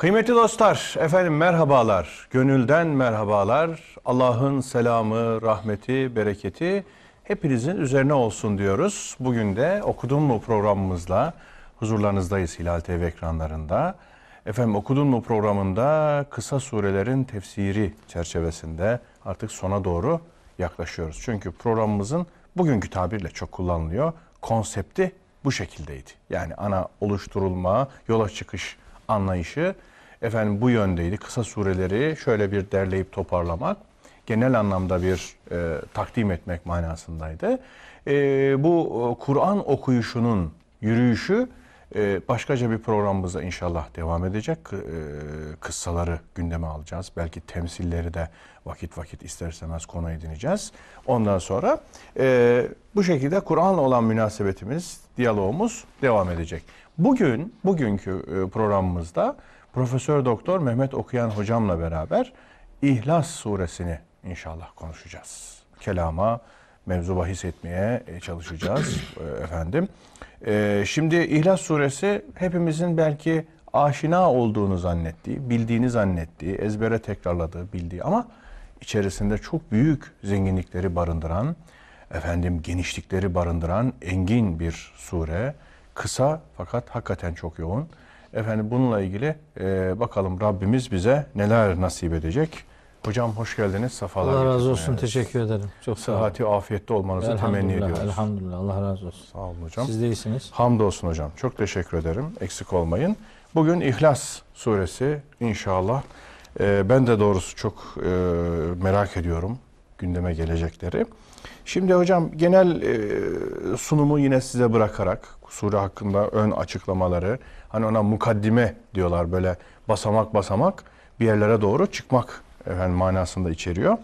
Kıymetli dostlar, efendim merhabalar, gönülden merhabalar. Allah'ın selamı, rahmeti, bereketi hepinizin üzerine olsun diyoruz. Bugün de Okudun mu programımızla huzurlarınızdayız Hilal TV ekranlarında. Efendim Okudun mu programında kısa surelerin tefsiri çerçevesinde artık sona doğru yaklaşıyoruz. Çünkü programımızın bugünkü tabirle çok kullanılıyor. Konsepti bu şekildeydi. Yani ana oluşturulma, yola çıkış anlayışı efendim bu yöndeydi. Kısa sureleri şöyle bir derleyip toparlamak, genel anlamda bir e, takdim etmek manasındaydı. E, bu e, Kur'an okuyuşunun yürüyüşü e, başkaca bir programımızda inşallah devam edecek. E, kıssaları gündeme alacağız. Belki temsilleri de vakit vakit isterseniz konu edineceğiz. Ondan sonra e, bu şekilde Kur'an'la olan münasebetimiz, diyalogumuz devam edecek. Bugün, bugünkü e, programımızda Profesör Doktor Mehmet Okuyan hocamla beraber İhlas suresini inşallah konuşacağız. Kelama, mevzu bahis etmeye e, çalışacağız e, efendim. Şimdi İhlas suresi hepimizin belki aşina olduğunu zannettiği, bildiğini zannettiği, ezbere tekrarladığı, bildiği ama içerisinde çok büyük zenginlikleri barındıran, efendim genişlikleri barındıran engin bir sure. Kısa fakat hakikaten çok yoğun. Efendim bununla ilgili e, bakalım Rabbimiz bize neler nasip edecek. Hocam hoş geldiniz. Safalar Allah razı olsun. Teşekkür ederim. Çok. Sıhhati, afiyette olmanızı temenni ediyoruz. Elhamdülillah. Allah razı olsun. Sağ olun hocam. Siz de iyisiniz. Hamdolsun hocam. Çok teşekkür ederim. Eksik olmayın. Bugün İhlas suresi inşallah. e, ben de doğrusu çok e, merak ediyorum gündeme gelecekleri. Şimdi hocam genel e, sunumu yine size bırakarak sure hakkında ön açıklamaları hani ona mukaddime diyorlar böyle basamak basamak bir yerlere doğru çıkmak efendim manasında içeriyor.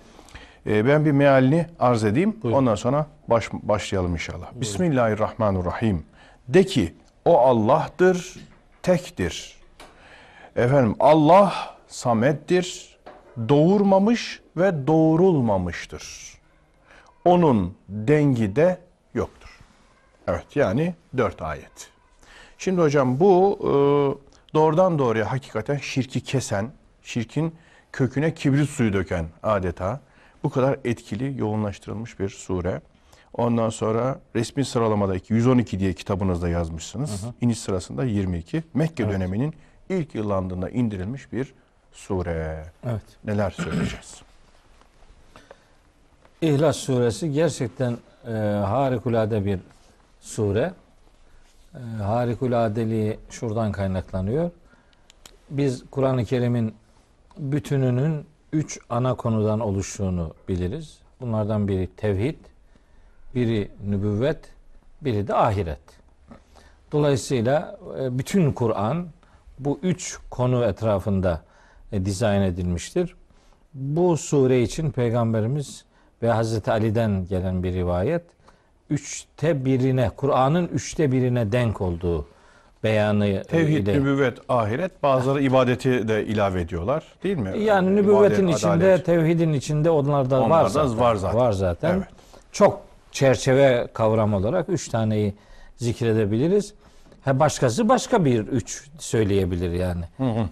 E, ben bir mealini arz edeyim. Buyurun. Ondan sonra baş, başlayalım inşallah. Bismillahirrahmanirrahim. De ki o Allah'tır, tektir. Efendim Allah samettir, doğurmamış ve doğurulmamıştır. Onun dengi de. Evet yani dört ayet. Şimdi hocam bu e, doğrudan doğruya hakikaten şirki kesen, şirkin köküne kibrit suyu döken adeta bu kadar etkili, yoğunlaştırılmış bir sure. Ondan sonra resmi sıralamada 112 diye kitabınızda yazmışsınız. İniş sırasında 22. Mekke döneminin ilk yıllandığında indirilmiş bir sure. Evet. Neler söyleyeceğiz? İhlas suresi gerçekten e, harikulade bir sure. E, harikuladeliği şuradan kaynaklanıyor. Biz Kur'an-ı Kerim'in bütününün üç ana konudan oluştuğunu biliriz. Bunlardan biri tevhid, biri nübüvvet, biri de ahiret. Dolayısıyla e, bütün Kur'an bu üç konu etrafında e, dizayn edilmiştir. Bu sure için Peygamberimiz ve Hazreti Ali'den gelen bir rivayet üçte birine, Kur'an'ın üçte birine denk olduğu beyanı Tevhid, ile. nübüvvet, ahiret bazıları ibadeti de ilave ediyorlar değil mi? Yani nübüvvetin İbadet, içinde, adalet. tevhidin içinde onlar da var zaten. var zaten. Var zaten. Evet. Çok çerçeve kavram olarak üç taneyi zikredebiliriz. Ha başkası başka bir üç söyleyebilir yani.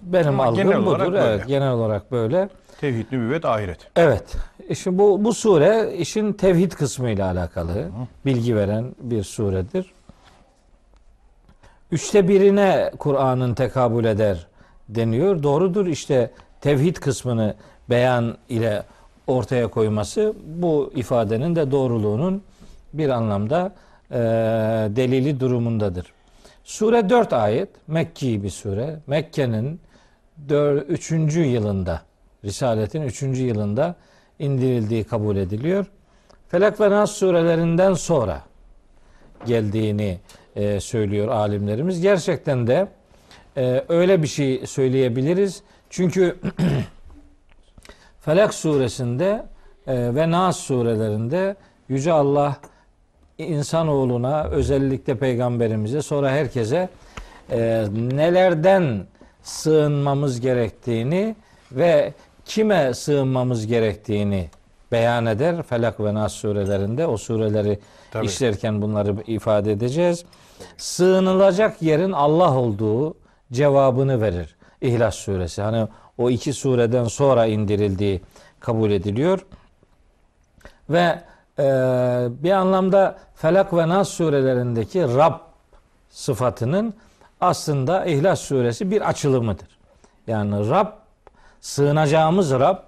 Benim Ama algım genel budur. böyle. Evet, genel olarak böyle. Tevhid, nübüvvet, ahiret. Evet. İşte bu bu sure işin tevhid kısmı ile alakalı bilgi veren bir suredir. Üçte birine Kur'an'ın tekabül eder deniyor. Doğrudur işte tevhid kısmını beyan ile ortaya koyması bu ifadenin de doğruluğunun bir anlamda e, delili durumundadır. Sure 4 ayet Mekki bir sure. Mekke'nin 3. yılında Risaletin 3. yılında indirildiği kabul ediliyor. Felak ve Nas surelerinden sonra geldiğini e, söylüyor alimlerimiz. Gerçekten de e, öyle bir şey söyleyebiliriz. Çünkü Felak suresinde e, ve Nas surelerinde Yüce Allah insanoğluna özellikle peygamberimize sonra herkese e, nelerden sığınmamız gerektiğini ve kime sığınmamız gerektiğini beyan eder. Felak ve Nas surelerinde o sureleri Tabii. işlerken bunları ifade edeceğiz. Sığınılacak yerin Allah olduğu cevabını verir. İhlas suresi. Hani o iki sureden sonra indirildiği kabul ediliyor. Ve e, bir anlamda Felak ve Nas surelerindeki Rab sıfatının aslında İhlas suresi bir açılımıdır. Yani Rab sığınacağımız Rab,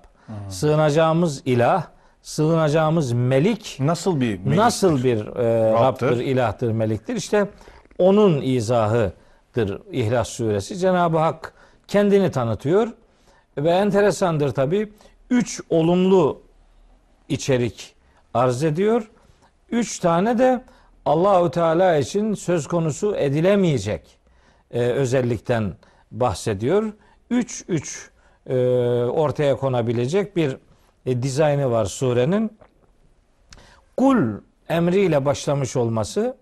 sığınacağımız ilah, sığınacağımız melik Nasıl bir meliktir? nasıl bir e, Rab'dır? Rab'dır, ilahtır, meliktir? İşte onun izahıdır İhlas suresi. Cenab-ı Hak kendini tanıtıyor ve enteresandır tabi. Üç olumlu içerik arz ediyor. Üç tane de Allahu Teala için söz konusu edilemeyecek e, özellikten bahsediyor. Üç üç e, ortaya konabilecek bir e, dizaynı var surenin. Kul emriyle başlamış olması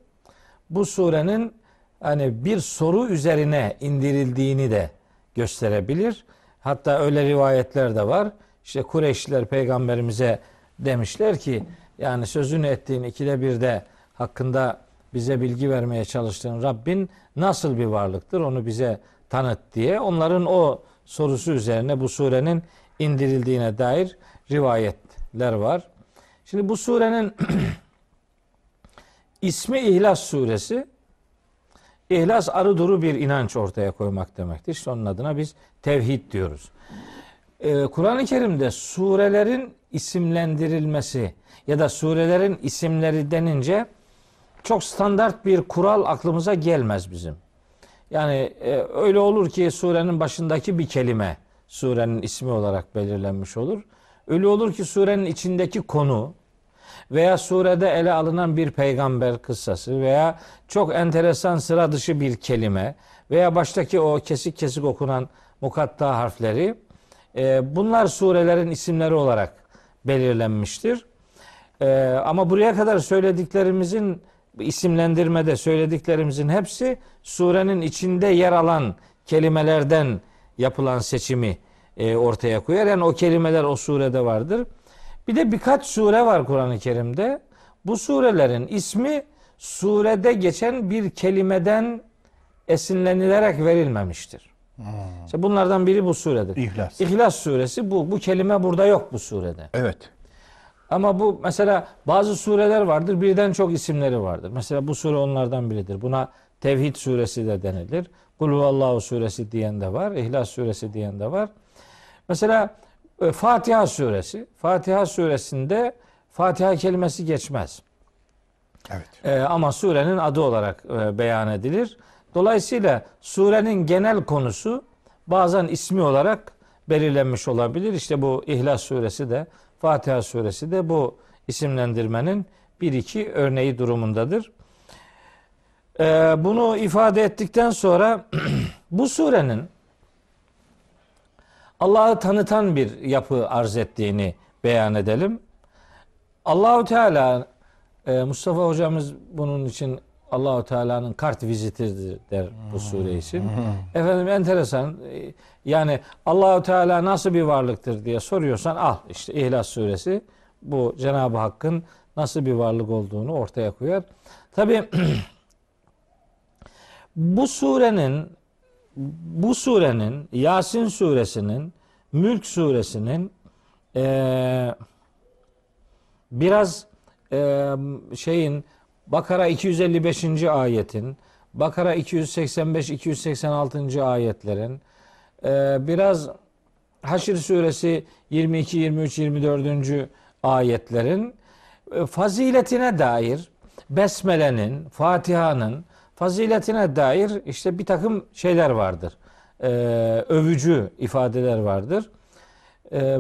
bu surenin hani bir soru üzerine indirildiğini de gösterebilir. Hatta öyle rivayetler de var. İşte Kureyşliler peygamberimize demişler ki yani sözünü ettiğin ikide bir de hakkında bize bilgi vermeye çalıştığın Rabbin nasıl bir varlıktır onu bize tanıt diye. Onların o sorusu üzerine bu surenin indirildiğine dair rivayetler var. Şimdi bu surenin ismi İhlas suresi. İhlas arı duru bir inanç ortaya koymak demektir. İşte onun adına biz tevhid diyoruz. Ee, Kur'an-ı Kerim'de surelerin isimlendirilmesi ya da surelerin isimleri denince çok standart bir kural aklımıza gelmez bizim. Yani e, öyle olur ki surenin başındaki bir kelime surenin ismi olarak belirlenmiş olur. Öyle olur ki surenin içindeki konu veya surede ele alınan bir peygamber kıssası veya çok enteresan sıra dışı bir kelime veya baştaki o kesik kesik okunan mukatta harfleri e, bunlar surelerin isimleri olarak belirlenmiştir. E, ama buraya kadar söylediklerimizin isimlendirmede söylediklerimizin hepsi surenin içinde yer alan kelimelerden yapılan seçimi e, ortaya koyar. Yani o kelimeler o surede vardır. Bir de birkaç sure var Kur'an-ı Kerim'de. Bu surelerin ismi surede geçen bir kelimeden esinlenilerek verilmemiştir. İşte bunlardan biri bu suredir. İhlas. İhlas suresi bu. Bu kelime burada yok bu surede. Evet. Ama bu mesela bazı sureler vardır. Birden çok isimleri vardır. Mesela bu sure onlardan biridir. Buna Tevhid suresi de denilir. Kul huvallahu suresi diyen de var. İhlas suresi diyen de var. Mesela e, Fatiha suresi. Fatiha suresinde Fatiha kelimesi geçmez. Evet. E, ama surenin adı olarak e, beyan edilir. Dolayısıyla surenin genel konusu bazen ismi olarak belirlenmiş olabilir. İşte bu İhlas suresi de Fatiha suresi de bu isimlendirmenin bir iki örneği durumundadır. E, bunu ifade ettikten sonra bu surenin Allah'ı tanıtan bir yapı arz ettiğini beyan edelim. Allahu Teala e, Mustafa hocamız bunun için Allahu Teala'nın kart vizitidir der bu sure için. Efendim enteresan e, yani Allahu Teala nasıl bir varlıktır diye soruyorsan al işte İhlas suresi bu Cenab-ı Hakk'ın nasıl bir varlık olduğunu ortaya koyar. Tabi bu surenin bu surenin Yasin suresinin Mülk suresinin eee biraz eee, şeyin Bakara 255. ayetin Bakara 285 286. ayetlerin eee, biraz Haşr suresi 22 23 24. ayetlerin e, faziletine dair Besmele'nin, Fatiha'nın faziletine dair işte bir takım şeyler vardır. Ee, övücü ifadeler vardır.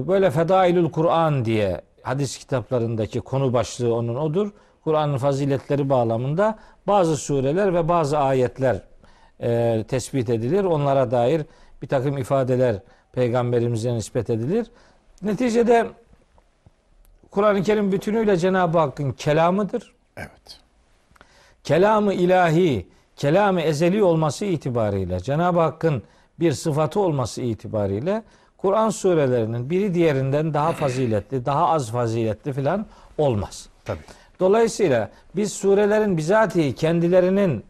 Böyle Fedailül Kur'an diye hadis kitaplarındaki konu başlığı onun odur. Kur'an'ın faziletleri bağlamında bazı sureler ve bazı ayetler e, tespit edilir. Onlara dair bir takım ifadeler peygamberimize nispet edilir. Neticede Kur'an-ı Kerim bütünüyle Cenab-ı Hakk'ın kelamıdır Evet. kelamı ilahi, kelamı ezeli olması itibariyle, Cenab-ı Hakk'ın bir sıfatı olması itibariyle Kur'an surelerinin biri diğerinden daha faziletli, daha az faziletli filan olmaz. Tabii. Dolayısıyla biz surelerin bizatihi kendilerinin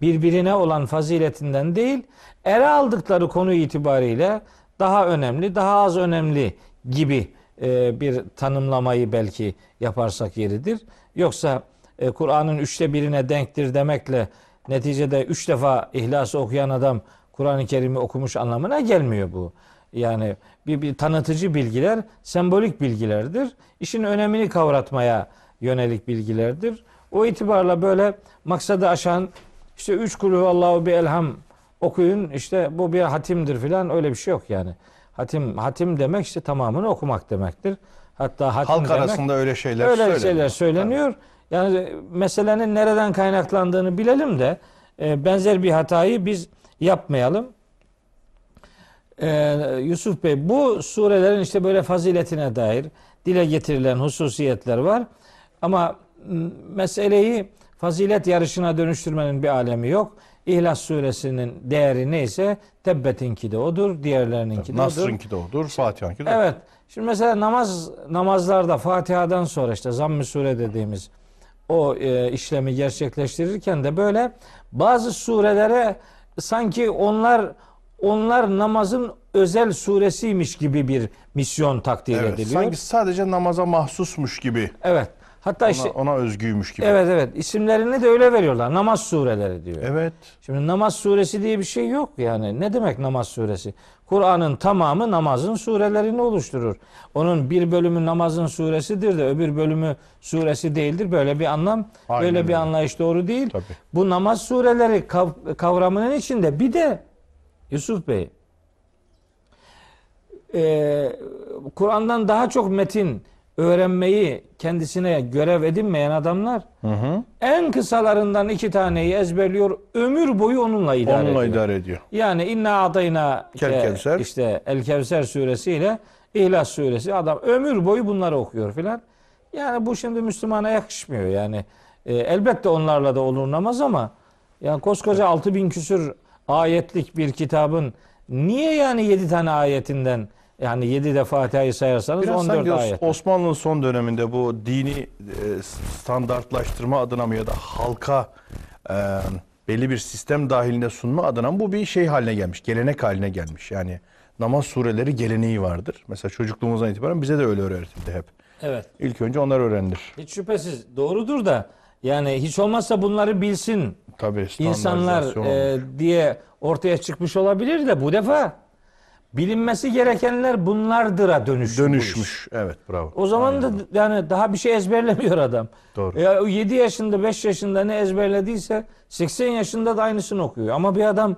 birbirine olan faziletinden değil, ele aldıkları konu itibariyle daha önemli, daha az önemli gibi e, bir tanımlamayı belki yaparsak yeridir. Yoksa e, Kur'an'ın üçte birine denktir demekle neticede üç defa İhlas'ı okuyan adam Kur'an-ı Kerim'i okumuş anlamına gelmiyor bu. Yani bir, bir tanıtıcı bilgiler sembolik bilgilerdir. İşin önemini kavratmaya yönelik bilgilerdir. O itibarla böyle maksadı aşan işte üç kulü Allahu bir elham okuyun işte bu bir hatimdir filan öyle bir şey yok yani. Hatim hatim demek işte tamamını okumak demektir. Hatta hatim Halk demek arasında öyle şeyler öyle söyleniyor. şeyler söyleniyor. Yani meselenin nereden kaynaklandığını bilelim de e, benzer bir hatayı biz yapmayalım. Ee, Yusuf Bey bu surelerin işte böyle faziletine dair dile getirilen hususiyetler var. Ama m, meseleyi fazilet yarışına dönüştürmenin bir alemi yok. İhlas suresinin değeri neyse Tebbet'inki de odur, diğerlerininki de odur. Nasr'ınki de odur, Fatiha'nınki de. Evet. Şimdi mesela namaz namazlarda Fatiha'dan sonra işte Zamm-ı Sure dediğimiz o e, işlemi gerçekleştirirken de böyle bazı surelere sanki onlar onlar namazın özel suresiymiş gibi bir misyon takdir Evet, ediliyor. sanki sadece namaza mahsusmuş gibi. Evet. Hatta Ona, işte ona özgüymüş gibi. evet evet isimlerini de öyle veriyorlar. Namaz sureleri diyor. Evet. Şimdi namaz suresi diye bir şey yok yani. Ne demek namaz suresi? Kur'an'ın tamamı namazın surelerini oluşturur. Onun bir bölümü namazın suresidir de öbür bölümü suresi değildir. Böyle bir anlam, Aynen böyle bir öyle. anlayış doğru değil. Tabii. Bu namaz sureleri kav- kavramının içinde bir de Yusuf Bey e, Kur'an'dan daha çok metin öğrenmeyi kendisine görev edinmeyen adamlar Hı hı. en kısalarından iki taneyi ezberliyor. Ömür boyu onunla idare Onunla ediyor. idare ediyor. Yani inna adayna Kel işte, Kevser. işte El Kevser suresiyle İhlas suresi adam ömür boyu bunları okuyor filan. Yani bu şimdi Müslümana yakışmıyor yani. E, elbette onlarla da olur namaz ama yani koskoca 6000 küsür ayetlik bir kitabın niye yani 7 tane ayetinden yani 7 de Fatiha'yı sayarsanız Biraz 14 sanki Os- ayet. Osmanlı'nın son döneminde bu dini e, standartlaştırma adına mı ya da halka e, belli bir sistem dahilinde sunma adına bu bir şey haline gelmiş. Gelenek haline gelmiş. Yani namaz sureleri geleneği vardır. Mesela çocukluğumuzdan itibaren bize de öyle öğretildi hep. Evet. İlk önce onlar öğrenilir. Hiç şüphesiz doğrudur da yani hiç olmazsa bunları bilsin Tabii insanlar e, diye ortaya çıkmış olabilir de bu defa bilinmesi gerekenler bunlardır'a dönüşmüş. dönüşmüş. Evet bravo. O zaman da yani daha bir şey ezberlemiyor adam. Doğru. Ya 7 yaşında 5 yaşında ne ezberlediyse 80 yaşında da aynısını okuyor. Ama bir adam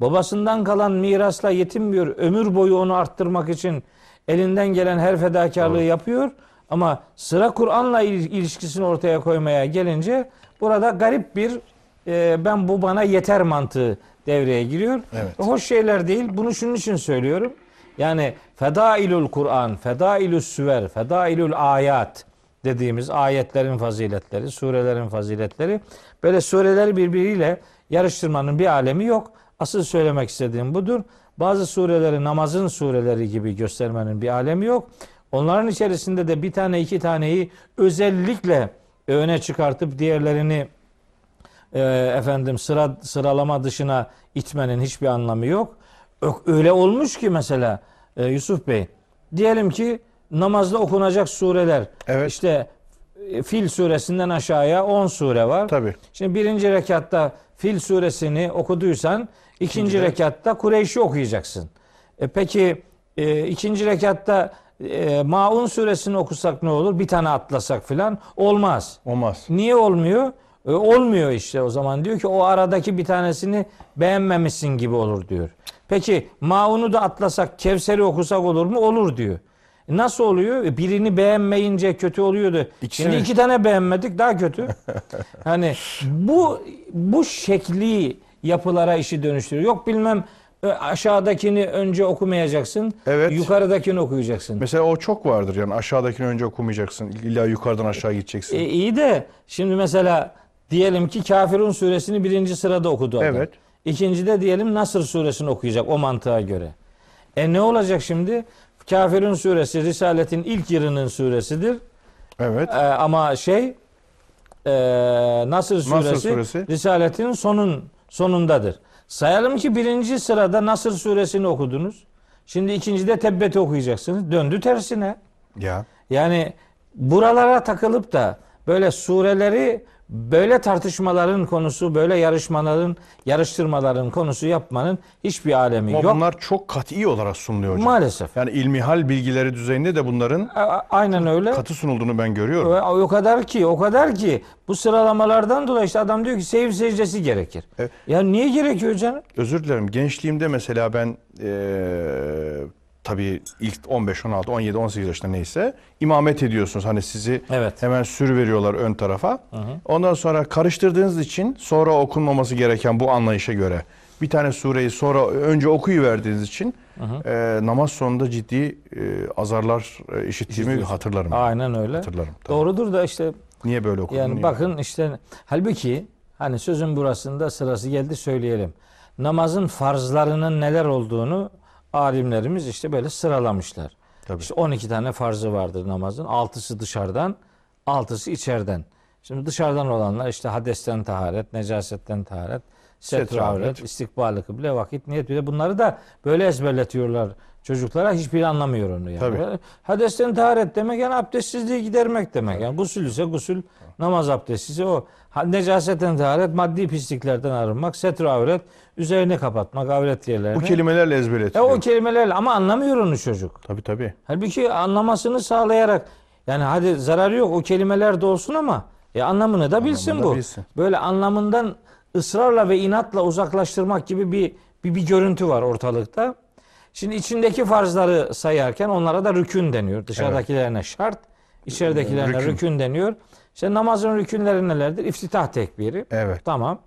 babasından kalan mirasla yetinmiyor. Ömür boyu onu arttırmak için elinden gelen her fedakarlığı yapıyor. Ama sıra Kur'an'la il- ilişkisini ortaya koymaya gelince burada garip bir e, ben bu bana yeter mantığı devreye giriyor. Evet. Hoş şeyler değil. Bunu şunun için söylüyorum. Yani fedailül Kur'an, fedailül süver, fedailül ayat dediğimiz ayetlerin faziletleri, surelerin faziletleri. Böyle sureleri birbiriyle yarıştırmanın bir alemi yok. Asıl söylemek istediğim budur. Bazı sureleri namazın sureleri gibi göstermenin bir alemi yok. Onların içerisinde de bir tane iki taneyi özellikle öne çıkartıp diğerlerini e, efendim sıra sıralama dışına itmenin hiçbir anlamı yok. Öyle olmuş ki mesela e, Yusuf Bey diyelim ki namazda okunacak sureler Evet. işte e, Fil suresinden aşağıya 10 sure var. Tabii. Şimdi birinci rekatta Fil suresini okuduysan ikinci İkincide- rekatta Kureyş'i okuyacaksın. E peki e, ikinci rekatta e, Maun suresini okusak ne olur? Bir tane atlasak filan olmaz. Olmaz. Niye olmuyor? E, olmuyor işte o zaman diyor ki o aradaki bir tanesini beğenmemişsin gibi olur diyor. Peki Maun'u da atlasak Kevser'i okusak olur mu? Olur diyor. E, nasıl oluyor? E, birini beğenmeyince kötü oluyordu. İkisini- Şimdi iki tane beğenmedik daha kötü. hani bu bu şekli yapılara işi dönüştürüyor. Yok bilmem e, aşağıdakini önce okumayacaksın. Evet. Yukarıdakini okuyacaksın. Mesela o çok vardır yani aşağıdakini önce okumayacaksın. İlla yukarıdan aşağı gideceksin. E, iyi de şimdi mesela diyelim ki Kafirun suresini birinci sırada okudu adam. Evet. İkincide diyelim Nasır suresini okuyacak o mantığa göre. E ne olacak şimdi? Kafirun suresi Risaletin ilk yılının suresidir. evet. E, ama şey e, Nasır suresi, suresi? Risaletin sonun sonundadır. Sayalım ki birinci sırada Nasır suresini okudunuz. Şimdi ikincide Tebbet'i okuyacaksınız. Döndü tersine. Ya. Yani buralara takılıp da böyle sureleri böyle tartışmaların konusu, böyle yarışmaların, yarıştırmaların konusu yapmanın hiçbir alemi Ama yok. bunlar çok kat'i olarak sunuluyor hocam. Maalesef. Yani ilmihal bilgileri düzeyinde de bunların A- Aynen öyle. katı sunulduğunu ben görüyorum. Ve O kadar ki, o kadar ki bu sıralamalardan dolayı işte adam diyor ki sev secdesi gerekir. Evet. Ya niye gerekiyor canım? Özür dilerim. Gençliğimde mesela ben eee tabii ilk 15, 16, 17, 18 yaşında neyse imamet ediyorsunuz. Hani sizi Evet. hemen sür veriyorlar ön tarafa. Ondan sonra karıştırdığınız için sonra okunmaması gereken bu anlayışa göre bir tane sureyi sonra önce okuyuverdiğiniz için eee, namaz sonunda ciddi eee, azarlar eee, işittiğimi hatırlarım. Aynen öyle. Hatırlarım. tabii. Doğrudur da işte Niye böyle okudun? yani bakın işte halbuki hani sözün burasında sırası geldi söyleyelim. Namazın farzlarının neler olduğunu alimlerimiz işte böyle sıralamışlar. Tabii. İşte 12 tane farzı vardır namazın. 6'sı dışarıdan, 6'sı içeriden. Şimdi dışarıdan olanlar işte hadesten taharet, necasetten taharet, Setre avret, avret. istikbali kıble, vakit, niyet. Bir de bunları da böyle ezberletiyorlar çocuklara. Hiçbiri anlamıyor onu yani. Tabii. Hadesten taharet demek yani abdestsizliği gidermek demek. Yani gusül ise gusül, namaz abdesti ise o. Necasetten taharet, maddi pisliklerden arınmak, setre avret, üzerini kapatmak, avret yerlerini. Bu kelimelerle E ezberletiliyor. o kelimelerle ama anlamıyor onu çocuk. Tabii tabii. Halbuki anlamasını sağlayarak yani hadi zararı yok o kelimeler de olsun ama e anlamını da bilsin Anlamını da bu. bilsin. Böyle anlamından ısrarla ve inatla uzaklaştırmak gibi bir, bir bir görüntü var ortalıkta. Şimdi içindeki farzları sayarken onlara da rükün deniyor. Dışarıdakilerine şart, içeridekilerine Rükün. rükün. deniyor. İşte namazın rükünleri nelerdir? İftitah tekbiri. Evet. Tamam.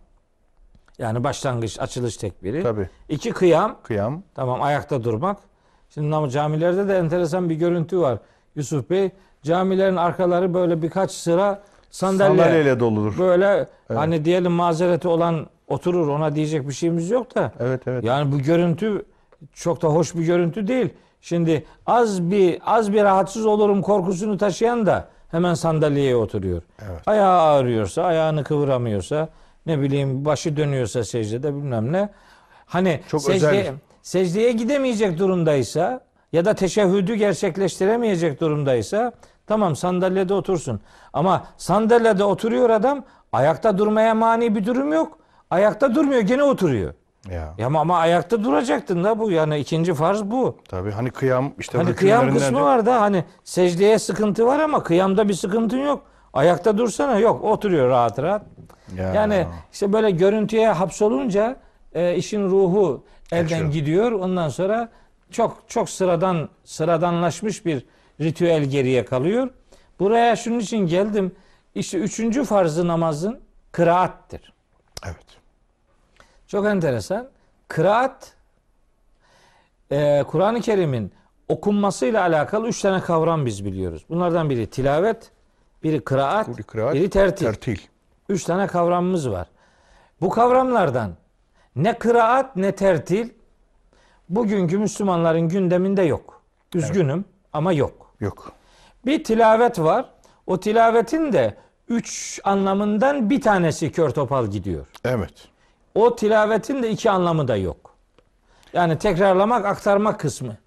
Yani başlangıç, açılış tekbiri. Tabii. İki kıyam. Kıyam. Tamam ayakta durmak. Şimdi camilerde de enteresan bir görüntü var. Yusuf Bey camilerin arkaları böyle birkaç sıra sandalye. Sandalyeyle doludur. Böyle hani diyelim mazereti olan oturur ona diyecek bir şeyimiz yok da. Evet evet. Yani bu görüntü çok da hoş bir görüntü değil. Şimdi az bir az bir rahatsız olurum korkusunu taşıyan da hemen sandalyeye oturuyor. Evet. Ayağı ağrıyorsa, ayağını kıvıramıyorsa, ne bileyim başı dönüyorsa secdede bilmem ne. Hani Çok secdeye, özel. secdeye gidemeyecek durumdaysa ya da teşehhüdü gerçekleştiremeyecek durumdaysa tamam sandalyede otursun. Ama sandalyede oturuyor adam ayakta durmaya mani bir durum yok. Ayakta durmuyor gene oturuyor. Ya. Ya ama, ama ayakta duracaktın da bu yani ikinci farz bu. Tabii hani kıyam işte Hani kıyam kısmı de- var da hani secdeye sıkıntı var ama kıyamda bir sıkıntın yok. Ayakta dursana yok oturuyor rahat rahat. Ya. Yani işte böyle görüntüye hapsolunca e, işin ruhu elden Kaçıyor. gidiyor. Ondan sonra çok çok sıradan sıradanlaşmış bir ritüel geriye kalıyor. Buraya şunun için geldim. İşte üçüncü farzı namazın kıraattir. Evet. Çok enteresan. Kıraat e, Kur'an-ı Kerim'in okunmasıyla alakalı üç tane kavram biz biliyoruz. Bunlardan biri tilavet, biri kıraat, Bu bir kıraat, biri tertil. tertil. Üç tane kavramımız var. Bu kavramlardan ne kıraat ne tertil bugünkü Müslümanların gündeminde yok. Üzgünüm ama yok. Yok. Bir tilavet var. O tilavetin de üç anlamından bir tanesi kör topal gidiyor. Evet. O tilavetin de iki anlamı da yok. Yani tekrarlamak, aktarmak kısmı.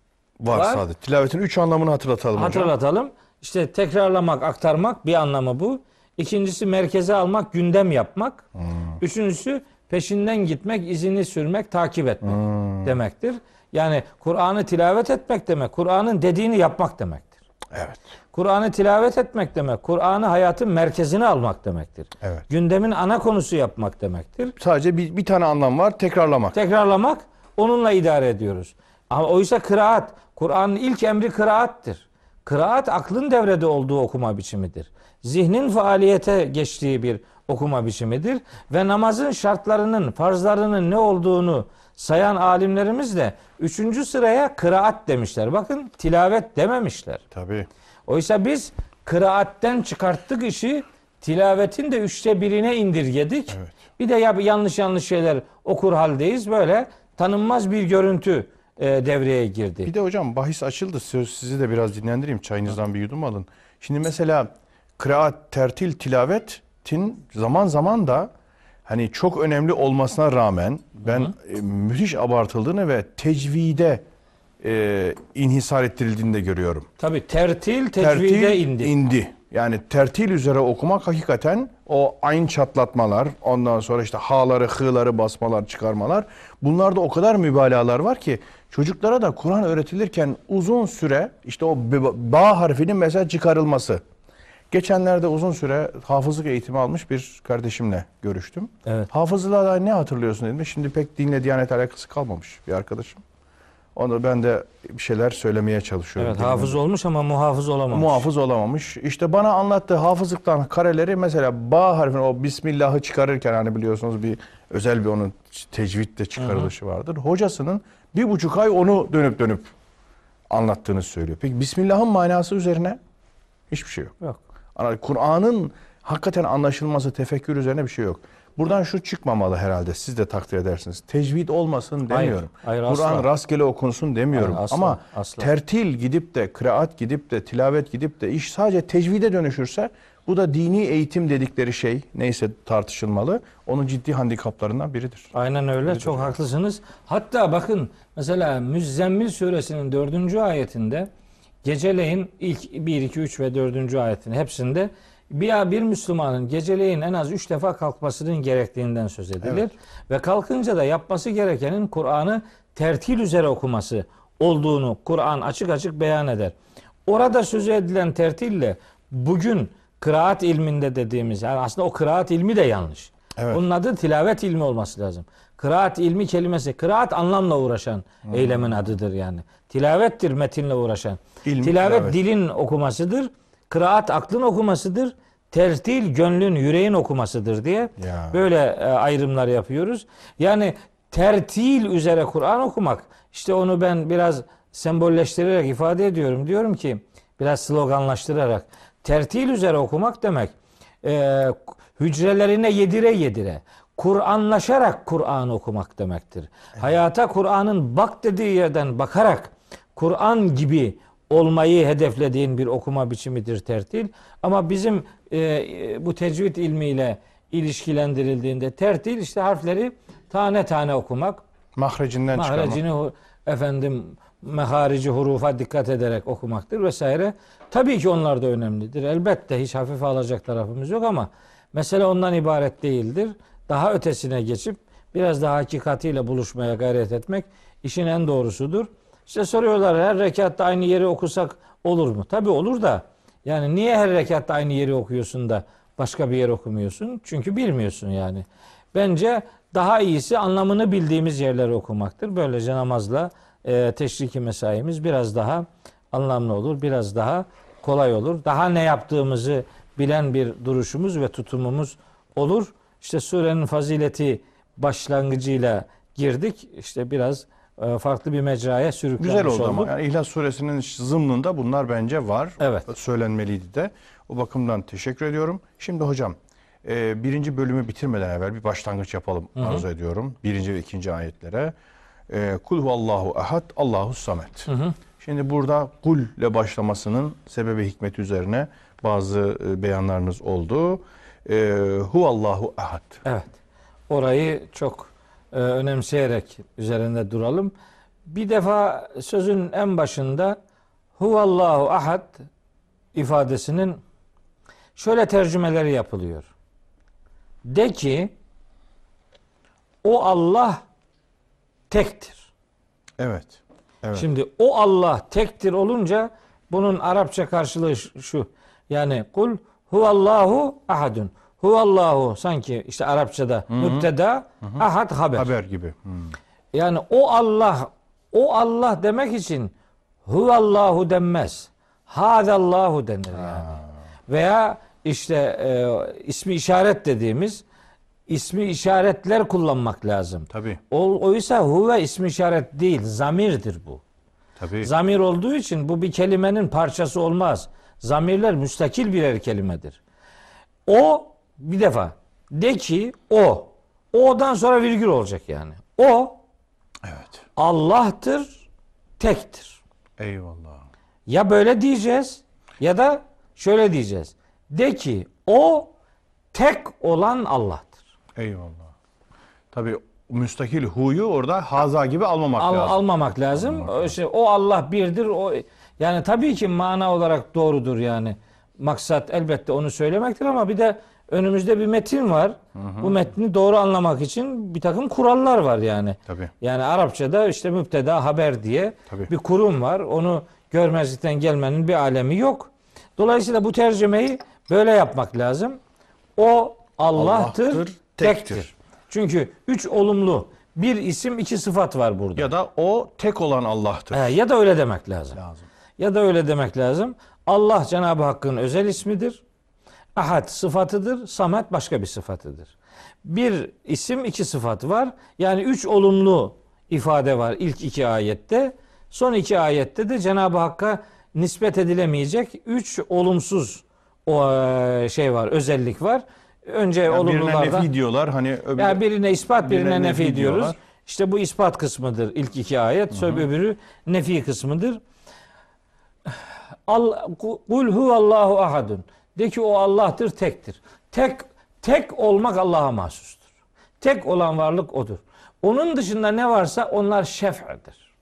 Var, Var. sadece. Tilavetin üç anlamını hatırlatalım hocam. Hatırlatalım. İşte tekrarlamak, aktarmak bir anlamı bu. İkincisi merkeze almak, gündem yapmak. Hmm. Üçüncüsü peşinden gitmek, izini sürmek, takip etmek Hmm. demektir. Yani Kur'an'ı tilavet etmek demek, Kur'an'ın dediğini yapmak demektir. Evet. Kur'an'ı tilavet etmek demek, Kur'an'ı hayatın merkezine almak demektir. Evet. Gündemin ana konusu yapmak demektir. Sadece bir, bir tane anlam var. Tekrarlamak. tekrarlamak onunla idare ediyoruz. Ama oysa kıraat, Kur'an'ın ilk emri kıraattır. Kıraat aklın devrede olduğu okuma biçimidir. Zihnin faaliyete geçtiği bir okuma biçimidir ve namazın şartlarının, farzlarının ne olduğunu sayan alimlerimiz de üçüncü sıraya kıraat demişler. Bakın tilavet dememişler. Tabii. Oysa biz kıraatten çıkarttık işi tilavetin de üçte birine indirgedik. Evet. Bir de ya yanlış yanlış şeyler okur haldeyiz. Böyle tanınmaz bir görüntü e, devreye girdi. Bir de hocam bahis açıldı. Söz sizi de biraz dinlendireyim. Çayınızdan bir yudum alın. Şimdi mesela kıraat, tertil, tilavetin zaman zaman da hani çok önemli olmasına rağmen ben e, müthiş abartıldığını ve tecvide e, inhisar ettirildiğini de görüyorum. Tabi tertil tecvide indi. indi. Yani tertil üzere okumak hakikaten o aynı çatlatmalar, ondan sonra işte ha'ları, hı'ları basmalar, çıkarmalar. Bunlarda o kadar mübalağalar var ki çocuklara da Kur'an öğretilirken uzun süre işte o ba harfinin mesela çıkarılması. Geçenlerde uzun süre hafızlık eğitimi almış bir kardeşimle görüştüm. Evet. Hafızlığa da ne hatırlıyorsun dedim. Şimdi pek dinle diyanet alakası kalmamış bir arkadaşım. Onu ben de bir şeyler söylemeye çalışıyorum. Evet hafız olmuş ama muhafız olamamış. Muhafız olamamış. İşte bana anlattığı hafızlıktan kareleri mesela ba harfini o Bismillah'ı çıkarırken hani biliyorsunuz bir özel bir onun tecvidde çıkarılışı vardır. Hocasının bir buçuk ay onu dönüp dönüp anlattığını söylüyor. Peki Bismillah'ın manası üzerine hiçbir şey yok. Yok. Kur'an'ın hakikaten anlaşılması, tefekkür üzerine bir şey yok. Buradan şu çıkmamalı herhalde. Siz de takdir edersiniz. Tecvid olmasın demiyorum. Kur'an rastgele okunsun demiyorum. Hayır, asla, Ama asla. tertil gidip de, kıraat gidip de, tilavet gidip de iş sadece tecvide dönüşürse bu da dini eğitim dedikleri şey neyse tartışılmalı. Onun ciddi handikaplarından biridir. Aynen öyle. Çok haklısınız. Hatta bakın mesela Müzzemmil suresinin dördüncü ayetinde geceleyin ilk 1, 2, 3 ve dördüncü ayetin hepsinde bir, bir Müslümanın geceleyin en az üç defa kalkmasının gerektiğinden söz edilir. Evet. Ve kalkınca da yapması gerekenin Kur'an'ı tertil üzere okuması olduğunu Kur'an açık açık beyan eder. Orada sözü edilen tertille bugün kıraat ilminde dediğimiz yani aslında o kıraat ilmi de yanlış. Evet. Onun adı tilavet ilmi olması lazım. Kıraat ilmi kelimesi, kıraat anlamla uğraşan eylemin adıdır yani. Tilavettir metinle uğraşan. İlmi, tilavet tilavet. dilin okumasıdır. Kıraat aklın okumasıdır. Tertil gönlün, yüreğin okumasıdır diye Ya. böyle e, ayrımlar yapıyoruz. Yani tertil üzere Kur'an okumak işte onu ben biraz sembolleştirerek ifade ediyorum. Diyorum ki biraz sloganlaştırarak tertil üzere okumak demek e, hücrelerine yedire yedire Kur'anlaşarak Kur'an okumak demektir. Hayata Kur'an'ın bak dediği yerden bakarak Kur'an gibi olmayı hedeflediğin bir okuma biçimidir tertil. Ama bizim e, bu tecvid ilmiyle ilişkilendirildiğinde tertil işte harfleri tane tane okumak, Mahrecinden çıkarmak. mahrecini hu- efendim meharici hurufa dikkat ederek okumaktır vesaire. Tabii ki onlar da önemlidir. Elbette hiç hafife alacak tarafımız yok ama mesele ondan ibaret değildir. Daha ötesine geçip biraz daha hakikatiyle buluşmaya gayret etmek işin en doğrusudur. İşte soruyorlar her rekatta aynı yeri okusak olur mu? Tabii olur da yani niye her rekatta aynı yeri okuyorsun da başka bir yer okumuyorsun? Çünkü bilmiyorsun yani. Bence daha iyisi anlamını bildiğimiz yerleri okumaktır. Böylece namazla e, teşriki mesaimiz biraz daha anlamlı olur, biraz daha kolay olur. Daha ne yaptığımızı bilen bir duruşumuz ve tutumumuz olur. İşte surenin fazileti başlangıcıyla girdik. İşte biraz farklı bir mecraya sürüklenmiş Güzel oldu olduk. ama. Yani İhlas Suresinin zımnında bunlar bence var. Evet. Söylenmeliydi de. O bakımdan teşekkür ediyorum. Şimdi hocam e, birinci bölümü bitirmeden evvel bir başlangıç yapalım arzu ediyorum. Birinci ve ikinci ayetlere. E, Kul huvallahu ahad, Allahu samet. Şimdi burada kul ile başlamasının sebebi hikmeti üzerine bazı e, beyanlarınız oldu. E, huvallahu ahad. Evet. Orayı çok e, önemseyerek üzerinde duralım. Bir defa sözün en başında huvallahu ahad ifadesinin şöyle tercümeleri yapılıyor. De ki o Allah tektir. Evet. Evet. Şimdi o Allah tektir olunca bunun Arapça karşılığı şu. Yani kul huvallahu ahadun. Huvallahu sanki işte Arapçada müpteda, ahad haber. Haber gibi. Hmm. Yani o Allah, o Allah demek için huvallahu denmez. Hadallahu denir yani. Veya işte e, ismi işaret dediğimiz ismi işaretler kullanmak lazım. Tabii. O, oysa huve ismi işaret değil, zamirdir bu. Tabii. Zamir olduğu için bu bir kelimenin parçası olmaz. Zamirler müstakil birer kelimedir. O bir defa de ki o. O'dan sonra virgül olacak yani. O evet. Allah'tır, tektir. Eyvallah. Ya böyle diyeceğiz ya da şöyle diyeceğiz. De ki o tek olan Allah'tır. Eyvallah. Tabii müstakil huyu orada haza gibi almamak Al- lazım. almamak lazım. O, işte, o Allah birdir. O yani tabii ki mana olarak doğrudur yani. Maksat elbette onu söylemektir ama bir de önümüzde bir metin var. Bu metni doğru anlamak için bir takım kurallar var yani. Tabii. Yani Arapçada işte müpteda haber diye Tabii. bir kurum var. Onu görmezlikten gelmenin bir alemi yok. Dolayısıyla bu tercümeyi böyle yapmak lazım. O Allah'tır, Allah'tır, tektir. tektir. Çünkü üç olumlu bir isim iki sıfat var burada. Ya da o tek olan Allah'tır. He, ya da öyle demek lazım. Lazım. Ya da öyle demek lazım. Allah Cenab-ı Hakk'ın özel ismidir. Ahad sıfatıdır. Samet başka bir sıfatıdır. Bir isim iki sıfat var. Yani üç olumlu ifade var ilk iki ayette. Son iki ayette de Cenab-ı Hakk'a nispet edilemeyecek üç olumsuz o e, şey var, özellik var. Önce Yani birine olumlulardan nefi diyorlar. Hani öbürü, yani birine ispat, birine, birine nefi, nefi diyoruz. diyorlar. İşte bu ispat kısmıdır ilk iki ayet. Sonra öbürü nefi kısmıdır. Kul huvallahu ahadun. De ki o Allah'tır, tektir. Tek tek olmak Allah'a mahsustur. Tek olan varlık odur. Onun dışında ne varsa onlar şef'dir.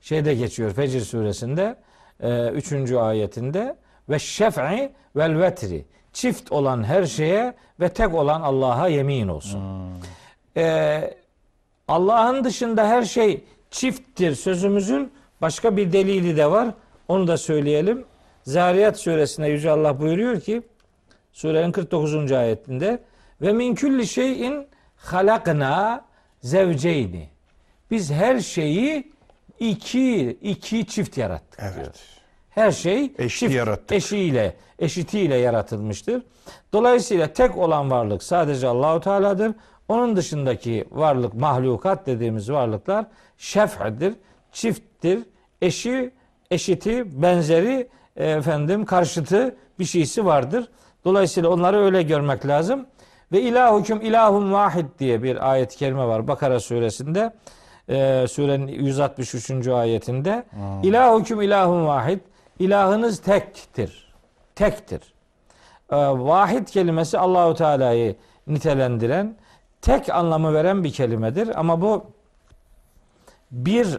Şeyde geçiyor Fecr suresinde 3. ayetinde ve şef'i vel vetri. Çift olan her şeye ve tek olan Allah'a yemin olsun. Ee, Allah'ın dışında her şey çifttir sözümüzün başka bir delili de var. Onu da söyleyelim. Zariyat suresinde Yüce Allah buyuruyor ki surenin 49. ayetinde ve min külli şeyin halakna zevceyni. Biz her şeyi iki iki çift yarattık diyor. Evet. Her şey Eşli çift, yarattık. eşiyle, eşitiyle yaratılmıştır. Dolayısıyla tek olan varlık sadece Allahu Teala'dır. Onun dışındaki varlık, mahlukat dediğimiz varlıklar şef'dir, çifttir, eşi, eşiti, benzeri, efendim karşıtı bir şeysi vardır. Dolayısıyla onları öyle görmek lazım. Ve ilahukum ilahun vahid diye bir ayet-i kerime var Bakara suresinde. E, surenin 163. ayetinde. İlahukum ilahun vahid. İlahınız tektir. Tektir. E, vahid kelimesi Allahu Teala'yı nitelendiren, tek anlamı veren bir kelimedir. Ama bu bir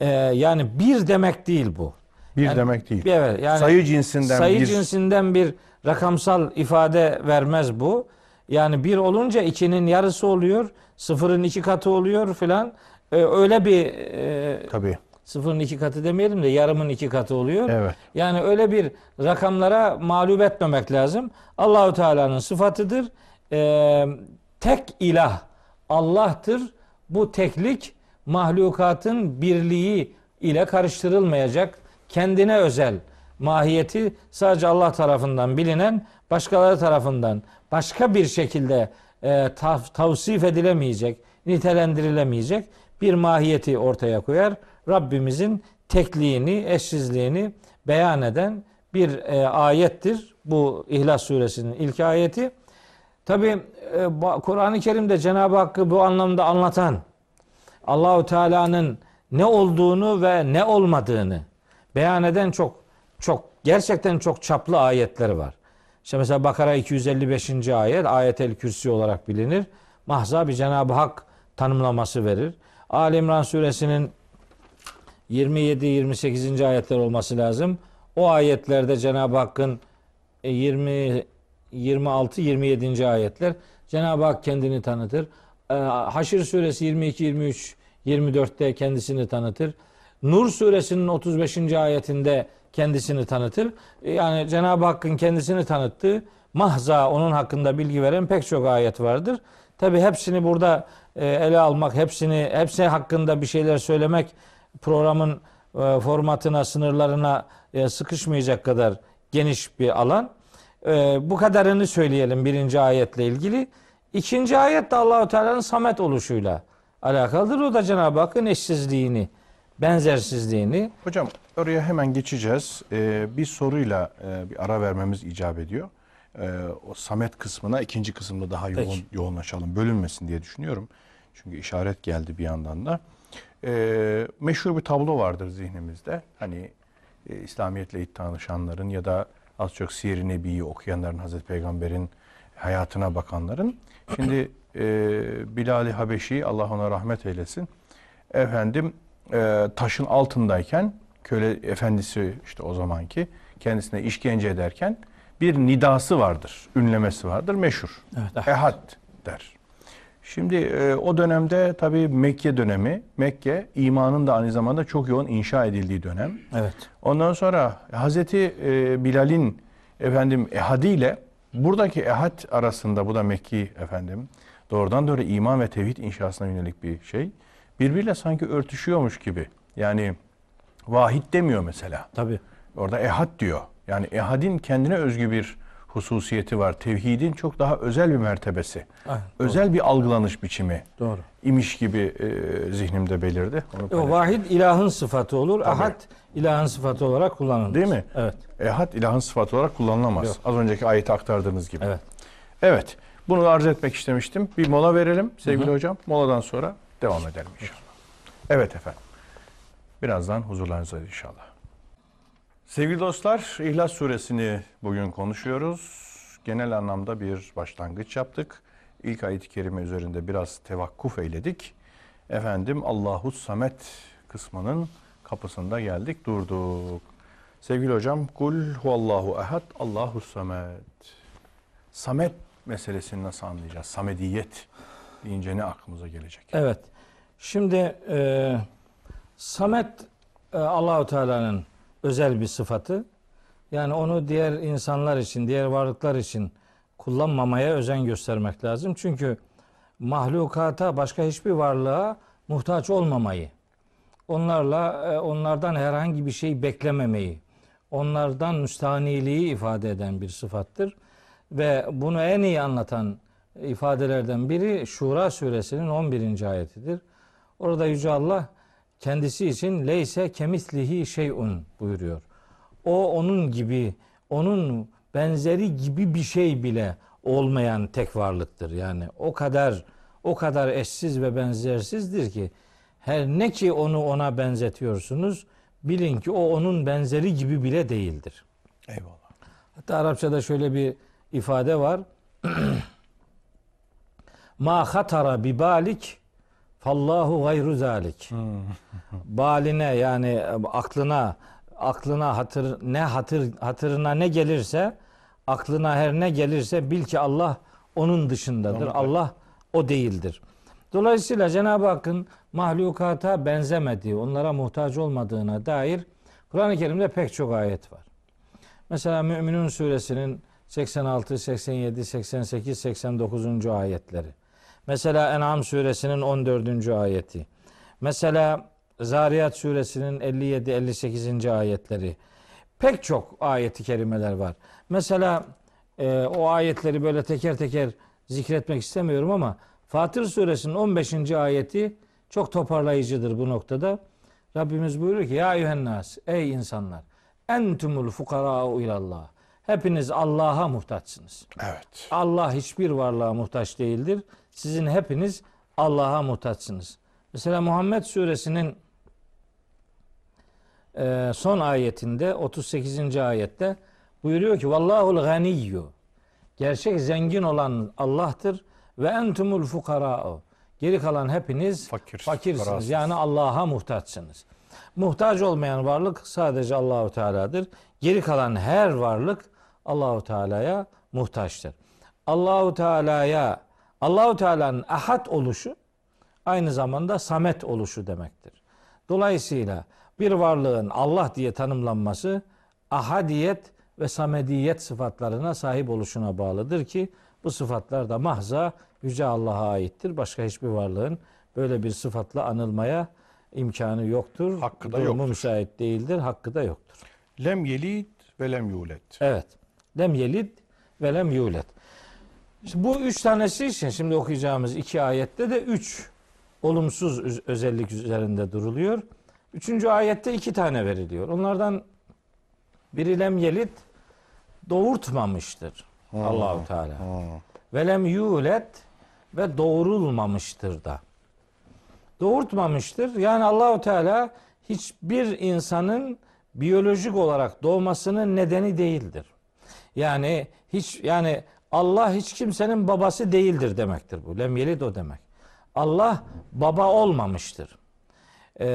e, yani bir demek değil bu. Bir Yani- demek değil. Evet, yani sayı cinsinden sayı bir cinsinden bir rakamsal ifade vermez bu. Yani bir olunca ikinin yarısı oluyor, sıfırın iki katı oluyor filan. Ee, öyle bir e, tabii. sıfırın iki katı demeyelim de yarımın iki katı oluyor. Evet. Yani öyle bir rakamlara mağlup etmemek lazım. Allahu Teala'nın sıfatıdır. Ee, tek ilah Allah'tır. Bu teklik mahlukatın birliği ile karıştırılmayacak. Kendine özel mahiyeti sadece Allah tarafından bilinen, başkaları tarafından başka bir şekilde e, tav- tavsif edilemeyecek, nitelendirilemeyecek bir mahiyeti ortaya koyar. Rabbimizin tekliğini, eşsizliğini beyan eden bir e, ayettir. Bu İhlas suresinin ilk ayeti. Tabi Kur'an-ı Kerim'de Cenab-ı Hakk'ı bu anlamda anlatan Allahu Teala'nın ne olduğunu ve ne olmadığını beyan eden çok çok gerçekten çok çaplı ayetleri var. İşte mesela Bakara 255. ayet ayetel kürsi olarak bilinir. Mahza bir Cenab-ı Hak tanımlaması verir. Ali İmran suresinin 27-28. ayetler olması lazım. O ayetlerde Cenab-ı Hakk'ın e, 20 26 27. ayetler Cenab-ı Hak kendini tanıtır. E, Haşr suresi 22 23 24'te kendisini tanıtır. Nur suresinin 35. ayetinde kendisini tanıtır. Yani Cenab-ı Hakk'ın kendisini tanıttığı mahza onun hakkında bilgi veren pek çok ayet vardır. Tabi hepsini burada e, ele almak, hepsini hepsi hakkında bir şeyler söylemek programın e, formatına, sınırlarına e, sıkışmayacak kadar geniş bir alan. Bu kadarını söyleyelim birinci ayetle ilgili. İkinci ayet de Allahu Teala'nın samet oluşuyla alakalıdır. O da Cenab-ı Hakk'ın eşsizliğini, benzersizliğini. Hocam oraya hemen geçeceğiz. Ee, bir soruyla e, bir ara vermemiz icap ediyor. Ee, o Samet kısmına ikinci kısımda daha yoğun, Peki. yoğunlaşalım. Bölünmesin diye düşünüyorum. Çünkü işaret geldi bir yandan da. Ee, meşhur bir tablo vardır zihnimizde. Hani e, İslamiyetle tanışanların ya da az çok Siyer-i Nebi'yi okuyanların Hazreti Peygamber'in hayatına bakanların. Şimdi e, Bilal-i Habeşi Allah ona rahmet eylesin. Efendim e, taşın altındayken köle efendisi işte o zamanki kendisine işkence ederken bir nidası vardır, ünlemesi vardır meşhur. Evet. Ehad der. Şimdi e, o dönemde tabii Mekke dönemi, Mekke imanın da aynı zamanda çok yoğun inşa edildiği dönem. Evet. Ondan sonra Hazreti e, Bilal'in efendim ehadiyle buradaki ehad arasında bu da Mekki efendim doğrudan doğru iman ve tevhid inşasına yönelik bir şey. Birbiriyle sanki örtüşüyormuş gibi. Yani vahid demiyor mesela. Tabii. Orada ehad diyor. Yani ehadin kendine özgü bir hususiyeti var. Tevhidin çok daha özel bir mertebesi. Aynen, özel bir algılanış biçimi Doğru. imiş gibi e, zihnimde belirdi. Onu O vahid ilahın sıfatı olur. Ahad ilahın sıfatı olarak kullanılır. Değil mi? Evet. Ehad ilahın sıfatı olarak kullanılamaz. Yok. Az önceki ayeti aktardığınız gibi. Evet. Evet. Bunu arz etmek istemiştim. Bir mola verelim sevgili hocam. Moladan sonra devam edelim inşallah. Evet efendim. Birazdan huzurlarınızdayız inşallah. Sevgili dostlar, İhlas Suresini bugün konuşuyoruz. Genel anlamda bir başlangıç yaptık. İlk ayet-i kerime üzerinde biraz tevakkuf eyledik. Efendim Allahu Samet kısmının kapısında geldik, durduk. Sevgili hocam, kul huvallahu ehad, Allahu samet. Samet meselesini nasıl anlayacağız? Samediyet deyince ne aklımıza gelecek? Evet. Şimdi e, Samet e, Allahu Teala'nın özel bir sıfatı. Yani onu diğer insanlar için, diğer varlıklar için kullanmamaya özen göstermek lazım. Çünkü mahlukata, başka hiçbir varlığa muhtaç olmamayı, onlarla e, onlardan herhangi bir şey beklememeyi, onlardan müstahaniliği ifade eden bir sıfattır. Ve bunu en iyi anlatan ifadelerden biri Şura suresinin 11. ayetidir. Orada Yüce Allah kendisi için leyse kemislihi şeyun buyuruyor. O onun gibi, onun benzeri gibi bir şey bile olmayan tek varlıktır. Yani o kadar o kadar eşsiz ve benzersizdir ki her ne ki onu ona benzetiyorsunuz bilin ki o onun benzeri gibi bile değildir. Eyvallah. Hatta Arapçada şöyle bir ifade var. Ma hatara bi balik fallahu gayru zalik. Baline yani aklına aklına hatır ne hatır hatırına ne gelirse aklına her ne gelirse bil ki Allah onun dışındadır. Onun- Allah o değildir. Dolayısıyla Cenab-ı Hakk'ın mahlukata benzemediği, onlara muhtaç olmadığına dair Kur'an-ı Kerim'de pek çok ayet var. Mesela Müminun suresinin 86, 87, 88, 89. ayetleri. Mesela En'am suresinin 14. ayeti. Mesela Zariyat suresinin 57, 58. ayetleri. Pek çok ayeti kerimeler var. Mesela e, o ayetleri böyle teker teker zikretmek istemiyorum ama Fatır suresinin 15. ayeti çok toparlayıcıdır bu noktada. Rabbimiz buyuruyor ki ya eyyühennas ey insanlar entumul fukara'u ilallah. Hepiniz Allah'a muhtaçsınız. Evet. Allah hiçbir varlığa muhtaç değildir. Sizin hepiniz Allah'a muhtaçsınız. Mesela Muhammed suresinin e, son ayetinde 38. ayette buyuruyor ki Vallahul ganiyyu. Gerçek zengin olan Allah'tır ve entumul fukara'u. Geri kalan hepiniz Fakir, fakirsiniz. fukarasınız. Yani Allah'a muhtaçsınız. Muhtaç olmayan varlık sadece Allahu Teala'dır. Geri kalan her varlık Allahu Teala'ya muhtaçtır. Allahu Teala'ya Allahu Teala'nın ahad oluşu aynı zamanda samet oluşu demektir. Dolayısıyla bir varlığın Allah diye tanımlanması ahadiyet ve samediyet sıfatlarına sahip oluşuna bağlıdır ki bu sıfatlar da mahza yüce Allah'a aittir. Başka hiçbir varlığın böyle bir sıfatla anılmaya imkanı yoktur. Hakkı da Durumu yoktur. müsait değildir. Hakkı da yoktur. Lem yelid ve lem yulet. Evet. Lem yelid ve lem yulet. İşte bu üç tanesi için şimdi okuyacağımız iki ayette de üç olumsuz özellik üzerinde duruluyor. Üçüncü ayette iki tane veriliyor. Onlardan biri lem yelid doğurtmamıştır Allahu Teala. Ve lem yulet ve doğurulmamıştır da. Doğurtmamıştır. Yani Allahu Teala hiçbir insanın biyolojik olarak doğmasının nedeni değildir. Yani hiç yani Allah hiç kimsenin babası değildir demektir bu. Lem yelid o demek. Allah baba olmamıştır. Ee,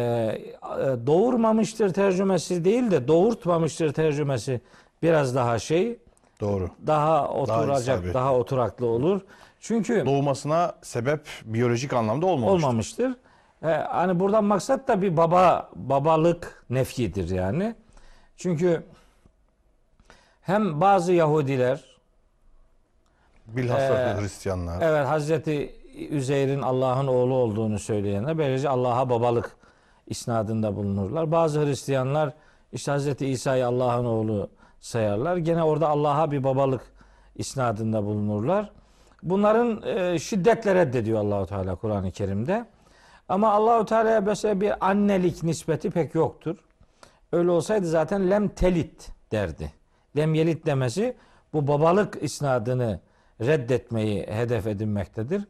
doğurmamıştır tercümesi değil de doğurtmamıştır tercümesi biraz daha şey Doğru. daha oturacak, isabetli. daha oturaklı olur. Çünkü Doğmasına sebep biyolojik anlamda olmamıştır. olmamıştır. Ee, hani buradan maksat da bir baba babalık nefyidir yani. Çünkü hem bazı Yahudiler Bilhassa Ee, Hristiyanlar. evet Hazreti Üzeyr'in Allah'ın oğlu olduğunu söyleyenler böylece Allah'a babalık isnadında bulunurlar. Bazı Hristiyanlar işte Hazreti İsa'yı Allah'ın oğlu sayarlar. Gene orada Allah'a bir babalık isnadında bulunurlar. Bunların e, şiddetle reddediyor Allahu Teala Kur'an-ı Kerim'de. Ama Allahu Teala'ya mesela bir annelik nispeti pek yoktur. Öyle olsaydı zaten lem telit derdi. Lem yelit demesi bu babalık isnadını reddetmeyi hedef edinmektedir.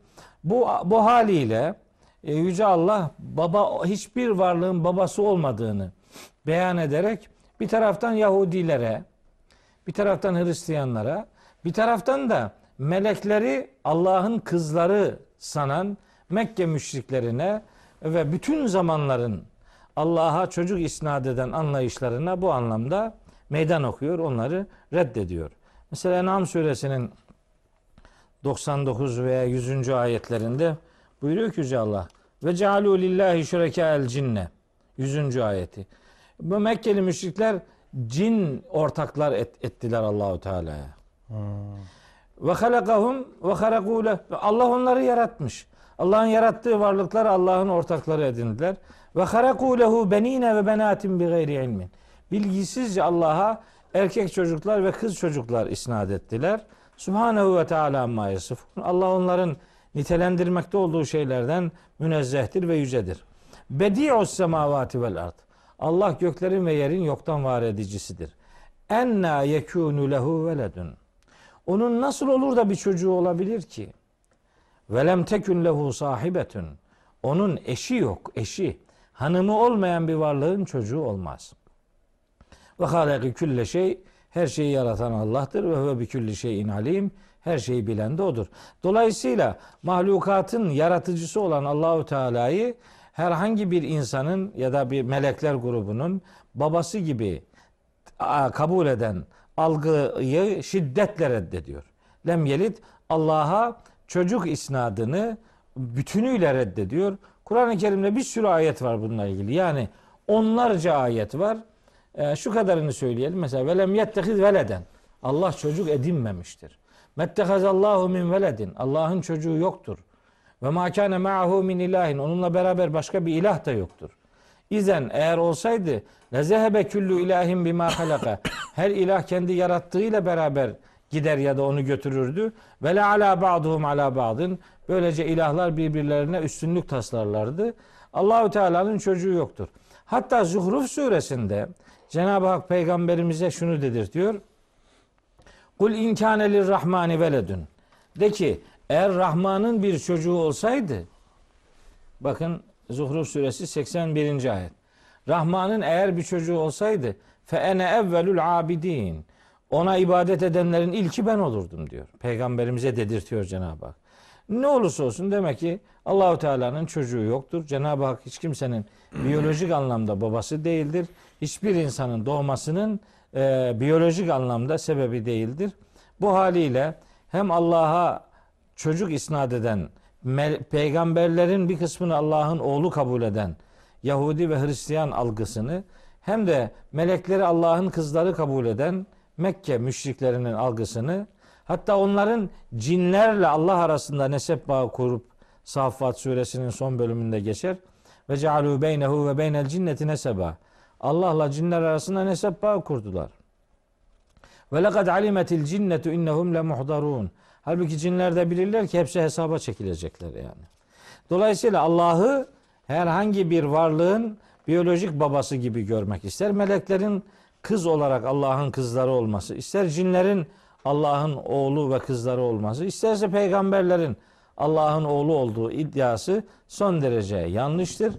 Bu bu haliyle e, yüce Allah baba hiçbir varlığın babası olmadığını beyan ederek bir taraftan Yahudilere, bir taraftan Hristiyanlara, bir taraftan da melekleri Allah'ın kızları sanan Mekke müşriklerine ve bütün zamanların Allah'a çocuk isnat eden anlayışlarına bu anlamda meydan okuyor, onları reddediyor. Mesela En'am suresinin 99 veya 100. ayetlerinde buyuruyor ki Yüce Allah ve cealu lillahi şureka el cinne 100. ayeti. Bu Mekkeli müşrikler cin ortaklar et- ettiler Allahu Teala'ya. Ve halakahum ve Allah onları yaratmış. Allah'ın yarattığı varlıklar Allah'ın ortakları edindiler. Ve harakulehu benine ve benatin bi gayri ilmin. Bilgisizce Allah'a erkek çocuklar ve kız çocuklar isnat ettiler. Subhanehu ve Teala amma yasifun. Allah onların nitelendirmekte olduğu şeylerden münezzehtir ve yücedir. Bedi'us semavati vel ard. Allah göklerin ve yerin yoktan var edicisidir. Enna yekunu lehu veledun. Onun nasıl olur da bir çocuğu olabilir ki? Velem tekün lehu sahibetun. Onun eşi yok, eşi. Hanımı olmayan bir varlığın çocuğu olmaz. Ve halaki külle şey her şeyi yaratan Allah'tır ve huve bi külli şeyin alim. Her şeyi bilen de odur. Dolayısıyla mahlukatın yaratıcısı olan Allahu Teala'yı herhangi bir insanın ya da bir melekler grubunun babası gibi kabul eden algıyı şiddetle reddediyor. Lem yelit Allah'a çocuk isnadını bütünüyle reddediyor. Kur'an-ı Kerim'de bir sürü ayet var bununla ilgili. Yani onlarca ayet var. Ee, şu kadarını söyleyelim. Mesela velem yettehiz veleden. Allah çocuk edinmemiştir. Mettehazallahu min veledin. Allah'ın çocuğu yoktur. Ve ma kana ma'ahu min ilahin. Onunla beraber başka bir ilah da yoktur. İzen eğer olsaydı lezehebe küllü ilahin bima halaka. Her ilah kendi yarattığıyla beraber gider ya da onu götürürdü. Ve la ala ba'duhum ala ba'dın. Böylece ilahlar birbirlerine üstünlük taslarlardı. Allahu Teala'nın çocuğu yoktur. Hatta Zuhruf suresinde Cenab-ı Hak peygamberimize şunu dedirtiyor. Kul inkâne lirrahmani veledün. De ki eğer Rahman'ın bir çocuğu olsaydı bakın Zuhruf suresi 81. ayet. Rahman'ın eğer bir çocuğu olsaydı fe ene evvelül abidin. Ona ibadet edenlerin ilki ben olurdum diyor. Peygamberimize dedirtiyor Cenab-ı Hak. Ne olursa olsun demek ki Allahu Teala'nın çocuğu yoktur. Cenab-ı Hak hiç kimsenin biyolojik anlamda babası değildir. Hiçbir insanın doğmasının e, biyolojik anlamda sebebi değildir. Bu haliyle hem Allah'a çocuk isnat eden, peygamberlerin bir kısmını Allah'ın oğlu kabul eden Yahudi ve Hristiyan algısını hem de melekleri Allah'ın kızları kabul eden Mekke müşriklerinin algısını hatta onların cinlerle Allah arasında nesep bağı kurup Saffat suresinin son bölümünde geçer. Ve cealu beynehu ve beynel cinneti neseba. Allah'la cinler arasında nesep bağı kurdular. Ve lekad alimetil cinnetu innehum le muhdarun. Halbuki cinler de bilirler ki hepsi hesaba çekilecekler yani. Dolayısıyla Allah'ı herhangi bir varlığın biyolojik babası gibi görmek ister. Meleklerin kız olarak Allah'ın kızları olması, ister cinlerin Allah'ın oğlu ve kızları olması, isterse peygamberlerin Allah'ın oğlu olduğu iddiası son derece yanlıştır.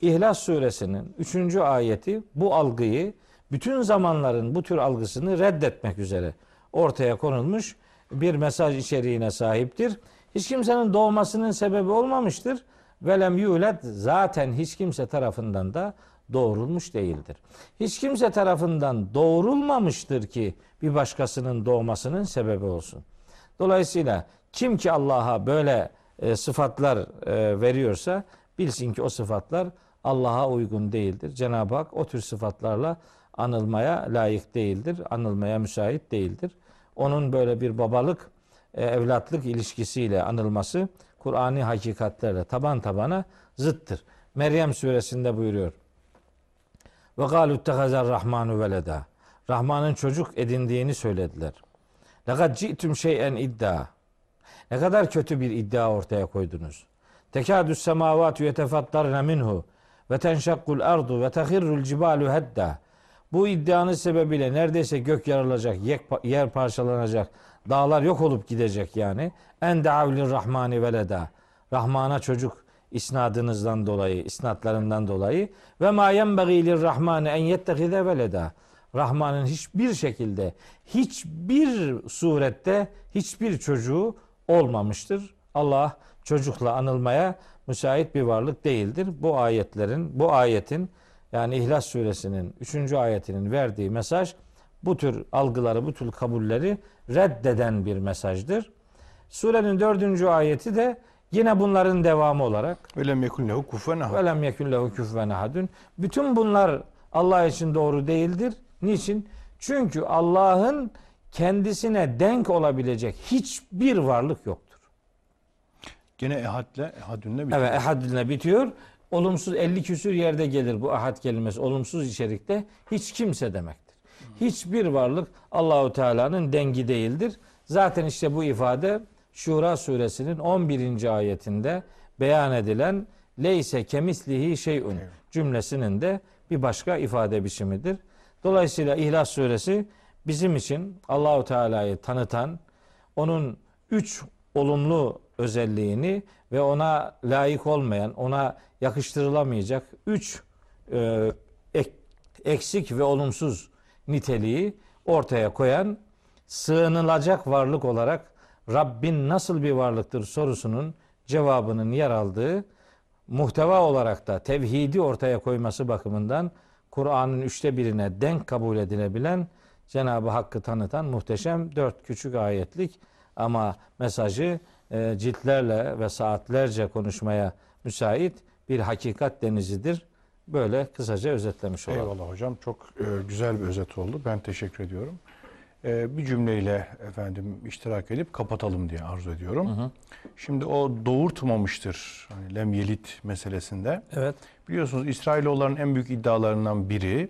İhlas suresinin 3. ayeti bu algıyı bütün zamanların bu tür algısını reddetmek üzere ortaya konulmuş bir mesaj içeriğine sahiptir. Hiç kimsenin doğmasının sebebi olmamıştır. Velem yulet zaten hiç kimse tarafından da doğrulmuş değildir. Hiç kimse tarafından doğrulmamıştır ki bir başkasının doğmasının sebebi olsun. Dolayısıyla kim ki Allah'a böyle e, sıfatlar e, veriyorsa bilsin ki o sıfatlar Allah'a uygun değildir. Cenab-ı Hak o tür sıfatlarla anılmaya layık değildir. Anılmaya müsait değildir. Onun böyle bir babalık, e, evlatlık ilişkisiyle anılması Kur'ani hakikatlerle taban tabana zıttır. Meryem suresinde buyuruyor. Ve galu tehazar rahmanu veleda. Rahman'ın çocuk edindiğini söylediler. Lekad ci'tüm şeyen iddia. Ne kadar kötü bir iddia ortaya koydunuz. Tekadüs semavatü yetefattarne minhu ve tenşakkul ardu ve tehirrul cibalu hedda. Bu iddianın sebebiyle neredeyse gök yarılacak, yer parçalanacak, dağlar yok olup gidecek yani. En deavlir rahmani veleda. Rahmana çocuk isnadınızdan dolayı, isnatlarından dolayı ve ma yenbegilir rahmane en yettehize veleda. Rahman'ın hiçbir şekilde, hiçbir surette hiçbir çocuğu olmamıştır. Allah çocukla anılmaya müsait bir varlık değildir. Bu ayetlerin, bu ayetin yani İhlas suresinin 3. ayetinin verdiği mesaj bu tür algıları, bu tür kabulleri reddeden bir mesajdır. Surenin 4. ayeti de yine bunların devamı olarak Velem yekun lehu kufuven ahad. ve lem yekun lehu küfuven ahadun. Bütün bunlar Allah için doğru değildir. Niçin? Çünkü Allah'ın kendisine denk olabilecek hiçbir varlık yoktur. Gene ehadle, ehadünle bitiyor. Evet ehadüne bitiyor. Olumsuz 50 küsür yerde gelir bu ahad kelimesi. Olumsuz içerikte hiç kimse demektir. Hiçbir varlık Allahu Teala'nın dengi değildir. Zaten işte bu ifade Şura suresinin 11. ayetinde beyan edilen leyse kemislihi şeyun cümlesinin de bir başka ifade biçimidir. Dolayısıyla İhlas suresi bizim için Allahu Teala'yı tanıtan, onun üç olumlu özelliğini ve ona layık olmayan, ona yakıştırılamayacak üç e, ek- eksik ve olumsuz niteliği ortaya koyan sığınılacak varlık olarak Rabbin nasıl bir varlıktır sorusunun cevabının yer aldığı muhteva olarak da tevhidi ortaya koyması bakımından Kur'an'ın üçte birine denk kabul edilebilen Cenab-ı Hakk'ı tanıtan muhteşem dört küçük ayetlik ama mesajı e, ciltlerle ve saatlerce konuşmaya müsait bir hakikat denizidir. Böyle kısaca özetlemiş olalım. Eyvallah hocam. Çok e, güzel bir özet oldu. Ben teşekkür ediyorum. E, bir cümleyle efendim iştirak edip kapatalım diye arzu ediyorum. Şimdi o doğurtmamıştır. Hani lem yelit meselesinde. Evet. Biliyorsunuz İsrailoğulların en büyük iddialarından biri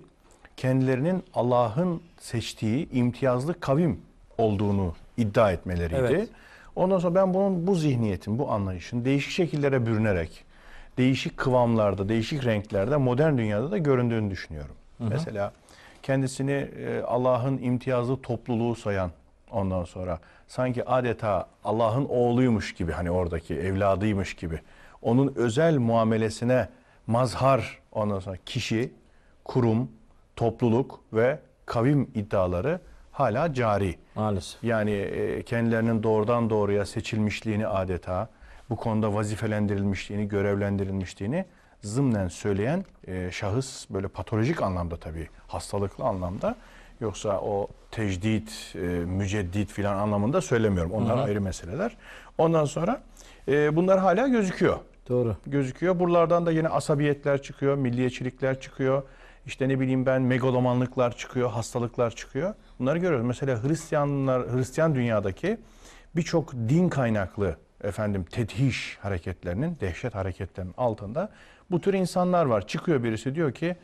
kendilerinin Allah'ın seçtiği imtiyazlı kavim olduğunu iddia etmeleriydi. Evet. Ondan sonra ben bunun bu zihniyetin, bu anlayışın değişik şekillere bürünerek, değişik kıvamlarda, değişik renklerde modern dünyada da göründüğünü düşünüyorum. Mesela kendisini e, Allah'ın imtiyazlı topluluğu sayan ondan sonra sanki adeta Allah'ın oğluymuş gibi hani oradaki evladıymış gibi onun özel muamelesine mazhar ondan sonra kişi, kurum, topluluk ve kavim iddiaları hala cari. Maalesef. Yani e, kendilerinin doğrudan doğruya seçilmişliğini adeta bu konuda vazifelendirilmişliğini, görevlendirilmişliğini zımnen söyleyen e, şahıs böyle patolojik anlamda tabii hastalıklı anlamda yoksa o tecdit, e, müceddit filan anlamında söylemiyorum. Onlar ayrı meseleler. Ondan sonra e, bunlar hala gözüküyor Doğru. gözüküyor. Buralardan da yine asabiyetler çıkıyor, milliyetçilikler çıkıyor. İşte ne bileyim ben megalomanlıklar çıkıyor, hastalıklar çıkıyor. Bunları görüyoruz. Mesela Hristiyanlar, Hristiyan dünyadaki birçok din kaynaklı efendim tedhiş hareketlerinin, dehşet hareketlerinin altında bu tür insanlar var. Çıkıyor birisi diyor ki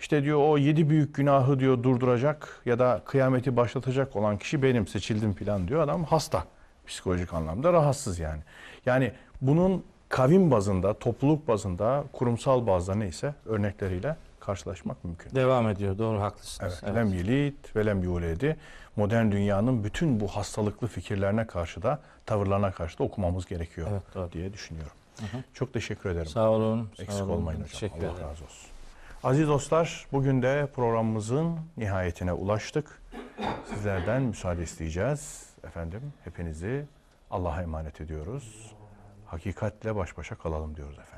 işte diyor o yedi büyük günahı diyor durduracak ya da kıyameti başlatacak olan kişi benim seçildim falan diyor. Adam hasta psikolojik anlamda rahatsız yani. Yani bunun kavim bazında, topluluk bazında, kurumsal bazda neyse örnekleriyle karşılaşmak mümkün. Devam ediyor. Doğru haklısınız. Evet. Lem yelit ve lem yuledi. Modern dünyanın bütün bu hastalıklı fikirlerine karşı da, tavırlarına karşı da okumamız gerekiyor Evet, doğru. diye düşünüyorum. Çok teşekkür ederim. Sağ olun. sağ Eksik olun. olmayın hocam. Teşekkür Allah ederim. razı olsun. Aziz dostlar, bugün de programımızın nihayetine ulaştık. Sizlerden müsaade isteyeceğiz. efendim. Hepinizi Allah'a emanet ediyoruz. Hakikatle baş başa kalalım diyoruz efendim.